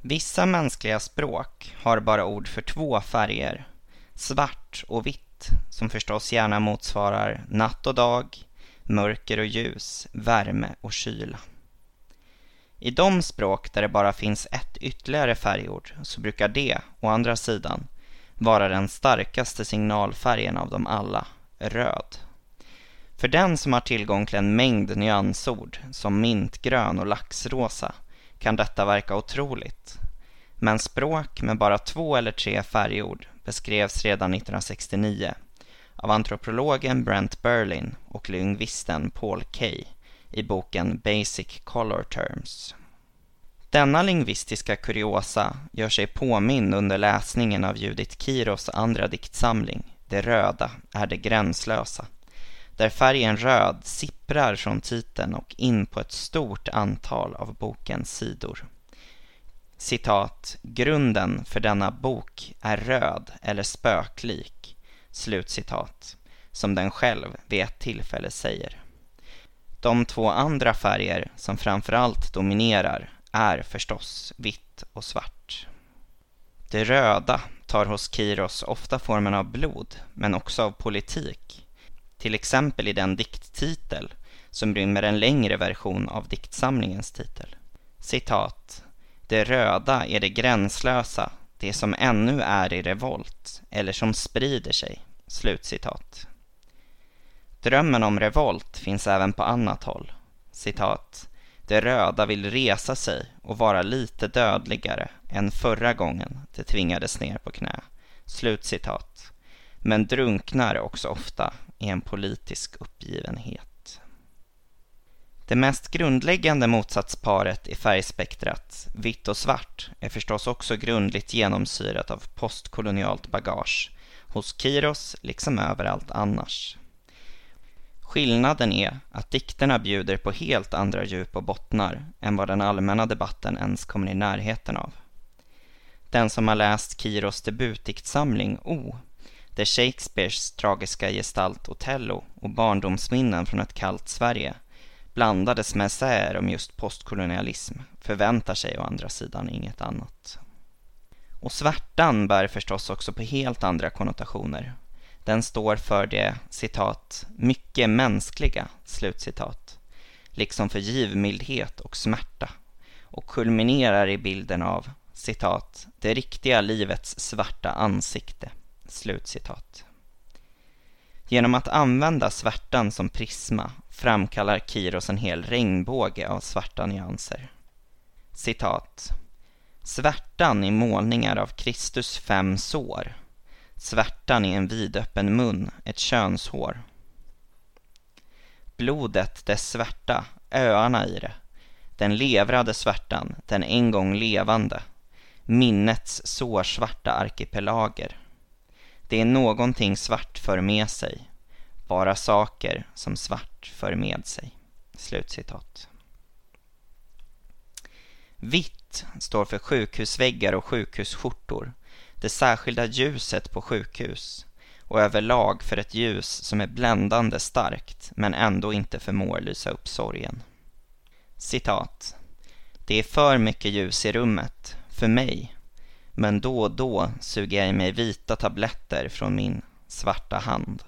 Vissa mänskliga språk har bara ord för två färger, svart och vitt, som förstås gärna motsvarar natt och dag, mörker och ljus, värme och kyla. I de språk där det bara finns ett ytterligare färgord så brukar det, å andra sidan, vara den starkaste signalfärgen av dem alla, röd. För den som har tillgång till en mängd nyansord, som mintgrön och laxrosa, kan detta verka otroligt. Men språk med bara två eller tre färgord beskrevs redan 1969 av antropologen Brent Berlin och lingvisten Paul Kay i boken Basic Color Terms. Denna lingvistiska kuriosa gör sig påminn under läsningen av Judith Kiros andra diktsamling Det röda är det gränslösa där färgen röd sipprar från titeln och in på ett stort antal av bokens sidor. Citat, grunden för denna bok är röd eller spöklik, slutcitat, som den själv vid ett tillfälle säger. De två andra färger som framförallt dominerar är förstås vitt och svart. Det röda tar hos Kiros ofta formen av blod, men också av politik. Till exempel i den dikttitel som rymmer en längre version av diktsamlingens titel. Citat. Det röda är det gränslösa, det som ännu är i revolt, eller som sprider sig. Slutcitat. Drömmen om revolt finns även på annat håll. Citat. Det röda vill resa sig och vara lite dödligare än förra gången det tvingades ner på knä. Slutcitat. Men drunknar också ofta är en politisk uppgivenhet. Det mest grundläggande motsatsparet i färgspektrat, vitt och svart, är förstås också grundligt genomsyrat av postkolonialt bagage hos Kiros liksom överallt annars. Skillnaden är att dikterna bjuder på helt andra djup och bottnar än vad den allmänna debatten ens kommer i närheten av. Den som har läst Kiros debutdiktsamling O, där Shakespeares tragiska gestalt Othello och barndomsminnen från ett kallt Sverige blandades med essäer om just postkolonialism förväntar sig å andra sidan inget annat. Och svärtan bär förstås också på helt andra konnotationer. Den står för det, citat, mycket mänskliga, slutcitat, liksom för givmildhet och smärta och kulminerar i bilden av, citat, det riktiga livets svarta ansikte, slutcitat. Genom att använda svärtan som prisma framkallar Kiros en hel regnbåge av svarta nyanser. Citat. Svärtan i målningar av Kristus fem sår Svärtan i en vidöppen mun, ett könshår. Blodet, dess svärta, öarna i det. Den levrade svärtan, den en gång levande. Minnets sårsvarta arkipelager. Det är någonting svart för med sig. Bara saker som svart för med sig. Slutcitat. Vitt står för sjukhusväggar och sjukhusskjortor det särskilda ljuset på sjukhus och överlag för ett ljus som är bländande starkt men ändå inte förmår lysa upp sorgen. Citat. Det är för mycket ljus i rummet, för mig, men då och då suger jag i mig vita tabletter från min svarta hand.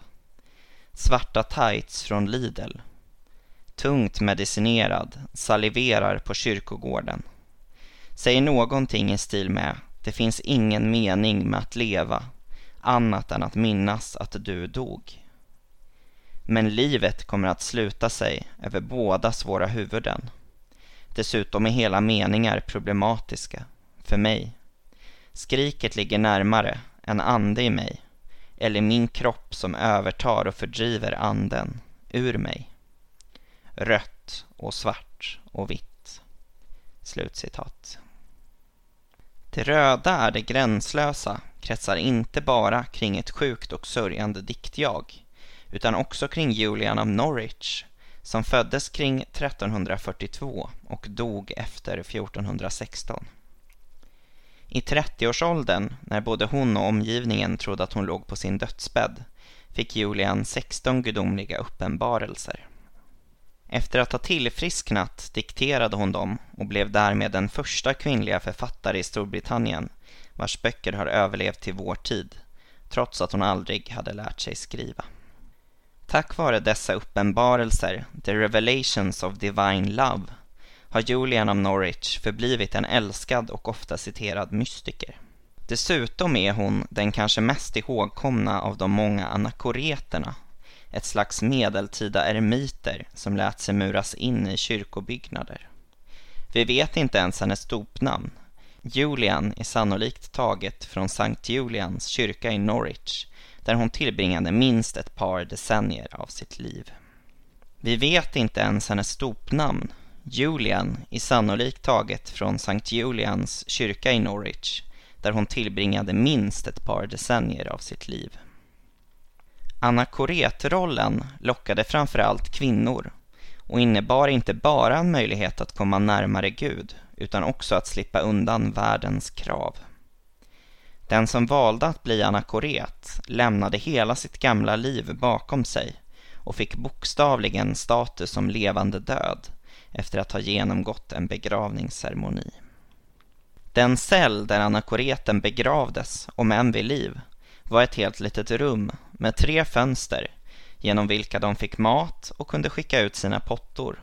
Svarta tights från Lidl. Tungt medicinerad, saliverar på kyrkogården. Säger någonting i stil med det finns ingen mening med att leva annat än att minnas att du dog. Men livet kommer att sluta sig över bådas våra huvuden. Dessutom är hela meningar problematiska, för mig. Skriket ligger närmare en ande i mig, eller min kropp som övertar och fördriver anden ur mig. Rött och svart och vitt. Slutcitat. Det röda är det gränslösa kretsar inte bara kring ett sjukt och sörjande diktjag utan också kring Julian av Norwich som föddes kring 1342 och dog efter 1416. I 30-årsåldern, när både hon och omgivningen trodde att hon låg på sin dödsbädd, fick Julian 16 gudomliga uppenbarelser. Efter att ha tillfrisknat dikterade hon dem och blev därmed den första kvinnliga författare i Storbritannien vars böcker har överlevt till vår tid, trots att hon aldrig hade lärt sig skriva. Tack vare dessa uppenbarelser, the revelations of divine love, har Julian av Norwich förblivit en älskad och ofta citerad mystiker. Dessutom är hon den kanske mest ihågkomna av de många anakoreterna, ett slags medeltida eremiter som lät sig muras in i kyrkobyggnader. Vi vet inte ens hennes dopnamn. Julian är sannolikt taget från Sankt Julians kyrka i Norwich, där hon tillbringade minst ett par decennier av sitt liv. Vi vet inte ens hennes dopnamn. Julian är sannolikt taget från Sankt Julians kyrka i Norwich, där hon tillbringade minst ett par decennier av sitt liv. Anakoretrollen lockade framförallt kvinnor och innebar inte bara en möjlighet att komma närmare Gud utan också att slippa undan världens krav. Den som valde att bli anakoret lämnade hela sitt gamla liv bakom sig och fick bokstavligen status som levande död efter att ha genomgått en begravningsceremoni. Den cell där anakoreten begravdes, om än vid liv, var ett helt litet rum med tre fönster genom vilka de fick mat och kunde skicka ut sina pottor,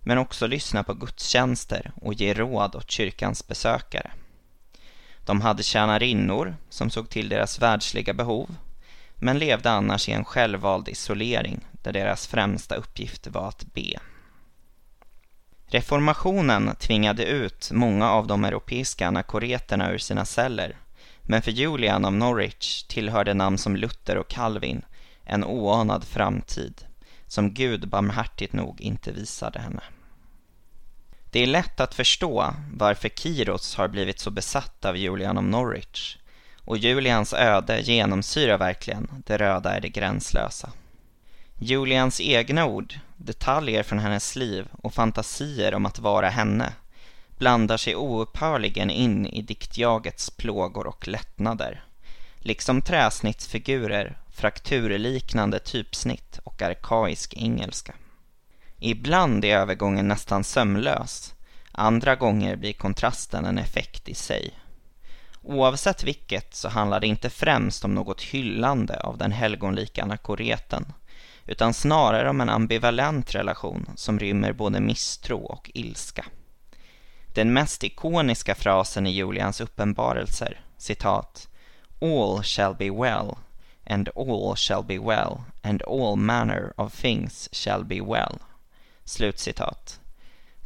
men också lyssna på gudstjänster och ge råd åt kyrkans besökare. De hade tjänarinnor som såg till deras världsliga behov, men levde annars i en självvald isolering där deras främsta uppgift var att be. Reformationen tvingade ut många av de europeiska anakoreterna ur sina celler, men för Julian av Norwich tillhörde namn som Luther och Calvin en oanad framtid, som Gud barmhärtigt nog inte visade henne. Det är lätt att förstå varför Kiros har blivit så besatt av Julian av Norwich, och Julians öde genomsyrar verkligen det röda är det gränslösa. Julians egna ord, detaljer från hennes liv och fantasier om att vara henne blandar sig oupphörligen in i diktjagets plågor och lättnader, liksom träsnittsfigurer, frakturliknande typsnitt och arkaisk engelska. Ibland är övergången nästan sömlös, andra gånger blir kontrasten en effekt i sig. Oavsett vilket så handlar det inte främst om något hyllande av den helgonlika anakoreten, utan snarare om en ambivalent relation som rymmer både misstro och ilska. Den mest ikoniska frasen i Julians uppenbarelser, citat, All shall be well, and all shall be well, and all manner of things shall be well. Slutcitat.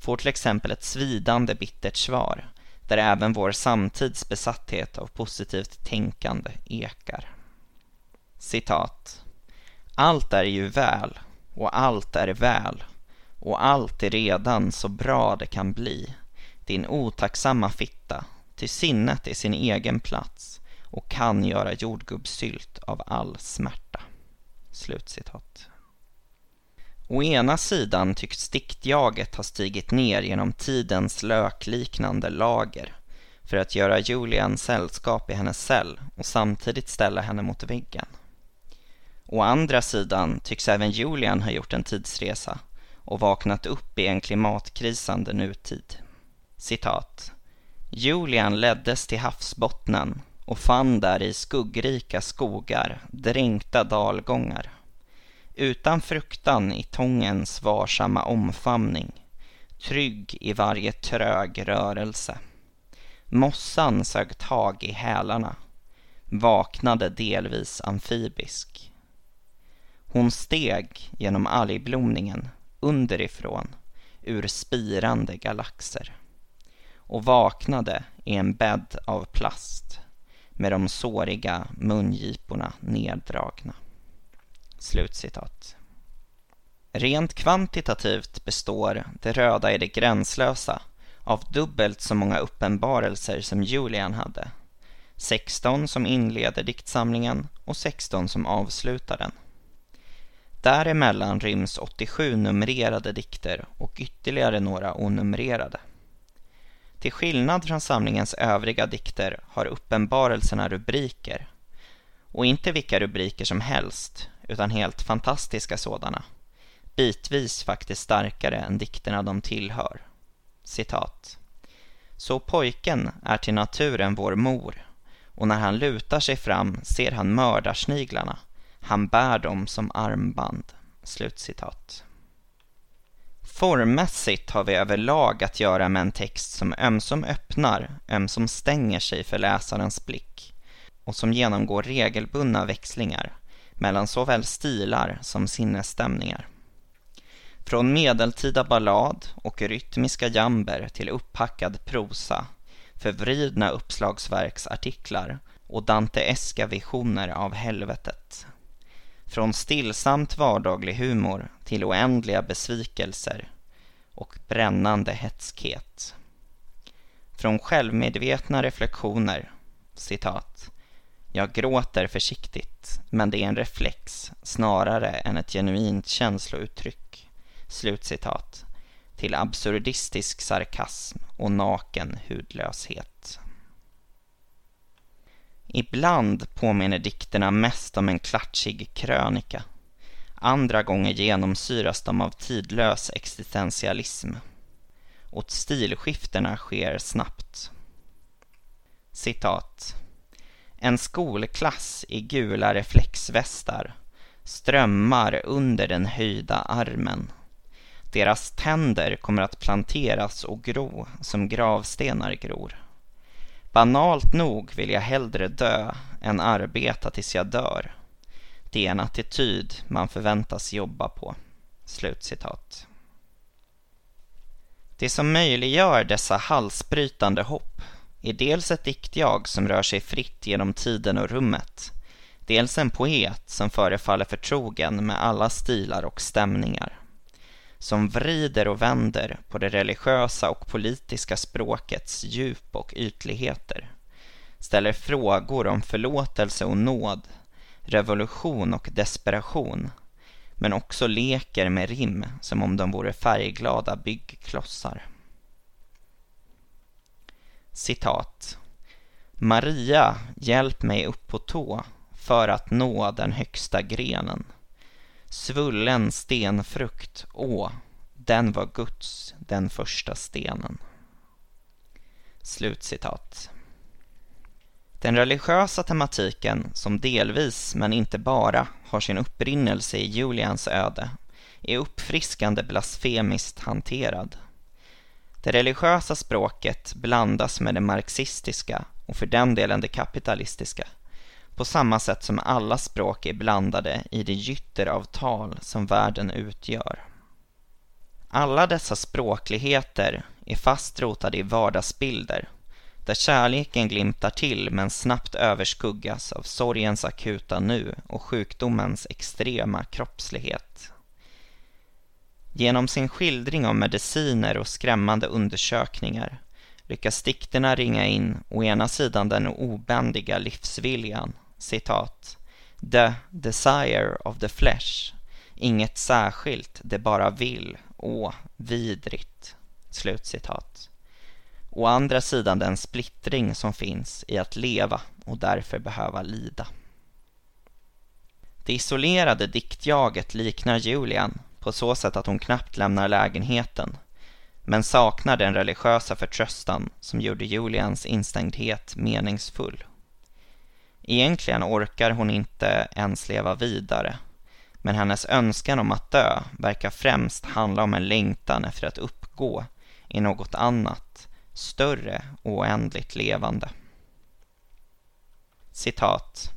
Får till exempel ett svidande bittert svar, där även vår samtids besatthet av positivt tänkande ekar. Citat. Allt är ju väl, och allt är väl, och allt är redan så bra det kan bli din otacksamma fitta, till sinnet är sin egen plats och kan göra jordgubbssylt av all smärta. Slutcitat. Å ena sidan tycks diktjaget ha stigit ner genom tidens lökliknande lager för att göra Julian sällskap i hennes cell och samtidigt ställa henne mot väggen. Å andra sidan tycks även Julian ha gjort en tidsresa och vaknat upp i en klimatkrisande nutid. Citat. Julian leddes till havsbottnen och fann där i skuggrika skogar dränkta dalgångar. Utan fruktan i tångens varsamma omfamning, trygg i varje trög rörelse. Mossan sög tag i hälarna, vaknade delvis amfibisk. Hon steg genom algblomningen underifrån ur spirande galaxer och vaknade i en bädd av plast med de såriga mungiporna neddragna. Slutcitat. Rent kvantitativt består det röda i det gränslösa av dubbelt så många uppenbarelser som Julian hade. 16 som inleder diktsamlingen och 16 som avslutar den. Däremellan ryms 87 numrerade dikter och ytterligare några onumrerade. Till skillnad från samlingens övriga dikter har uppenbarelserna rubriker. Och inte vilka rubriker som helst, utan helt fantastiska sådana. bitvis faktiskt starkare än dikterna de tillhör. Citat. Så pojken är till naturen vår mor och när han lutar sig fram ser han mördarsniglarna. Han bär dem som armband. Slutcitat. Formmässigt har vi överlag att göra med en text som ömsom öppnar, ömsom stänger sig för läsarens blick och som genomgår regelbundna växlingar mellan såväl stilar som sinnesstämningar. Från medeltida ballad och rytmiska jamber till upphackad prosa, förvridna uppslagsverksartiklar och danteeska visioner av helvetet. Från stillsamt vardaglig humor till oändliga besvikelser och brännande hetskhet. Från självmedvetna reflektioner, citat, jag gråter försiktigt, men det är en reflex snarare än ett genuint känslouttryck. Slutcitat. Till absurdistisk sarkasm och naken hudlöshet. Ibland påminner dikterna mest om en klatschig krönika. Andra gånger genomsyras de av tidlös existentialism. Och stilskiftena sker snabbt. Citat. En skolklass i gula reflexvästar strömmar under den höjda armen. Deras tänder kommer att planteras och gro som gravstenar gror. Banalt nog vill jag hellre dö än arbeta tills jag dör. Det är en attityd man förväntas jobba på." Slutcitat. Det som möjliggör dessa halsbrytande hopp är dels ett diktjag som rör sig fritt genom tiden och rummet, dels en poet som förefaller förtrogen med alla stilar och stämningar, som vrider och vänder på det religiösa och politiska språkets djup och ytligheter, ställer frågor om förlåtelse och nåd, revolution och desperation, men också leker med rim som om de vore färgglada byggklossar. Citat. Maria, hjälp mig upp på tå för att nå den högsta grenen. Svullen stenfrukt, å, den var Guds, den första stenen. Slutcitat. Den religiösa tematiken, som delvis, men inte bara, har sin upprinnelse i Julians öde, är uppfriskande blasfemiskt hanterad. Det religiösa språket blandas med det marxistiska och för den delen det kapitalistiska på samma sätt som alla språk är blandade i det gytter av tal som världen utgör. Alla dessa språkligheter är fast rotade i vardagsbilder där kärleken glimtar till men snabbt överskuggas av sorgens akuta nu och sjukdomens extrema kroppslighet. Genom sin skildring av mediciner och skrämmande undersökningar lyckas dikterna ringa in å ena sidan den obändiga livsviljan, citat, the desire of the flesh, inget särskilt, det bara vill, åh, vidrigt, slutcitat. Å andra sidan den splittring som finns i att leva och därför behöva lida. Det isolerade diktjaget liknar Julian på så sätt att hon knappt lämnar lägenheten men saknar den religiösa förtröstan som gjorde Julians instängdhet meningsfull. Egentligen orkar hon inte ens leva vidare men hennes önskan om att dö verkar främst handla om en längtan efter att uppgå i något annat, större och oändligt levande. Citat.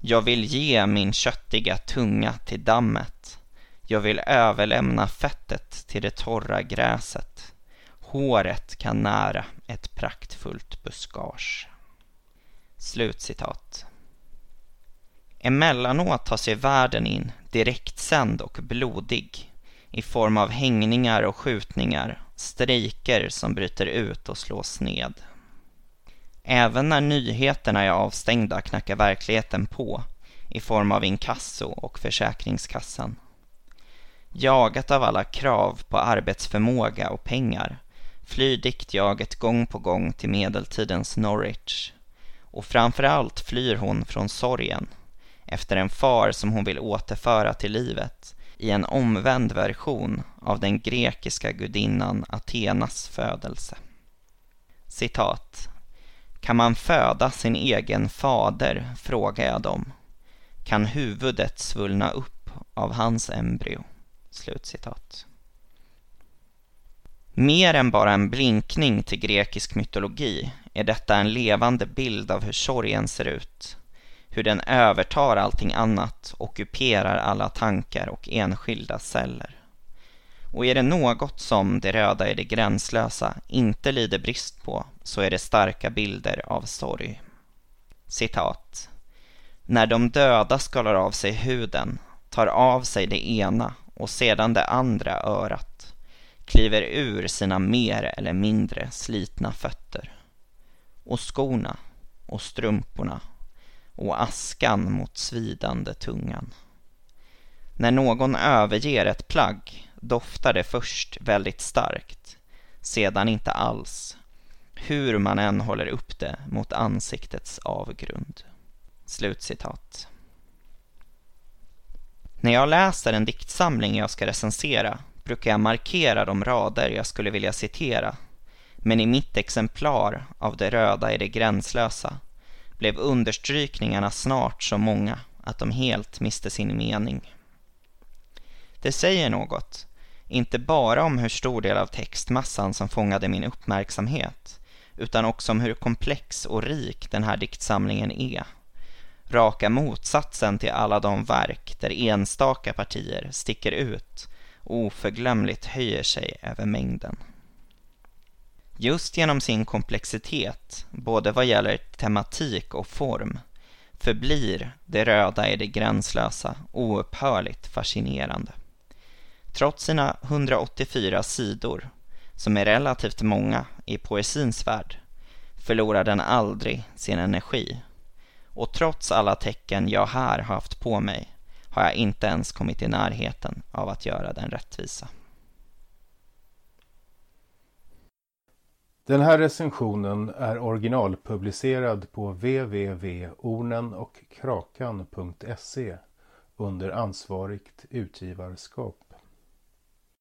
Jag vill ge min köttiga tunga till dammet jag vill överlämna fettet till det torra gräset. Håret kan nära ett praktfullt buskage. Slutcitat. Emellanåt tar sig världen in direktsänd och blodig i form av hängningar och skjutningar, strejker som bryter ut och slås ned. Även när nyheterna är avstängda knackar verkligheten på i form av inkasso och Försäkringskassan. Jagat av alla krav på arbetsförmåga och pengar flyr diktjaget gång på gång till medeltidens Norwich. Och framförallt flyr hon från sorgen efter en far som hon vill återföra till livet i en omvänd version av den grekiska gudinnan Athenas födelse. Citat. Kan man föda sin egen fader, frågar jag dem. Kan huvudet svullna upp av hans embryo? Slutcitat. Mer än bara en blinkning till grekisk mytologi är detta en levande bild av hur sorgen ser ut. Hur den övertar allting annat, ockuperar alla tankar och enskilda celler. Och är det något som det röda i det gränslösa inte lider brist på så är det starka bilder av sorg. Citat. När de döda skalar av sig huden, tar av sig det ena och sedan det andra örat, kliver ur sina mer eller mindre slitna fötter. Och skorna och strumporna och askan mot svidande tungan. När någon överger ett plagg doftar det först väldigt starkt, sedan inte alls, hur man än håller upp det mot ansiktets avgrund. Slutcitat. När jag läser en diktsamling jag ska recensera brukar jag markera de rader jag skulle vilja citera. Men i mitt exemplar av Det röda i det gränslösa blev understrykningarna snart så många att de helt miste sin mening. Det säger något, inte bara om hur stor del av textmassan som fångade min uppmärksamhet, utan också om hur komplex och rik den här diktsamlingen är. Raka motsatsen till alla de verk där enstaka partier sticker ut oförglömligt höjer sig över mängden. Just genom sin komplexitet, både vad gäller tematik och form, förblir det röda i det gränslösa oupphörligt fascinerande. Trots sina 184 sidor, som är relativt många i poesins värld, förlorar den aldrig sin energi. Och trots alla tecken jag här har haft på mig har jag inte ens kommit i närheten av att göra den rättvisa. Den här recensionen är originalpublicerad på www.ornenochkrakan.se under ansvarigt utgivarskap.